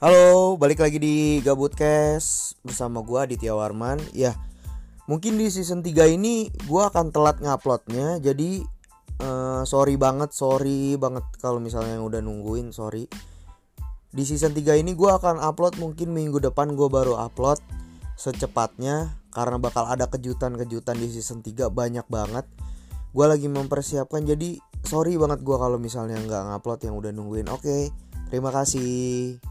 Halo, balik lagi di Gabutcast bersama gue Aditya Warman. Ya, mungkin di season 3 ini gue akan telat nguploadnya. Jadi eh, sorry banget, sorry banget kalau misalnya yang udah nungguin, sorry. Di season 3 ini gue akan upload mungkin minggu depan gue baru upload secepatnya karena bakal ada kejutan-kejutan di season 3 banyak banget. Gue lagi mempersiapkan jadi sorry banget gue kalau misalnya nggak ngupload yang udah nungguin. Oke, terima kasih.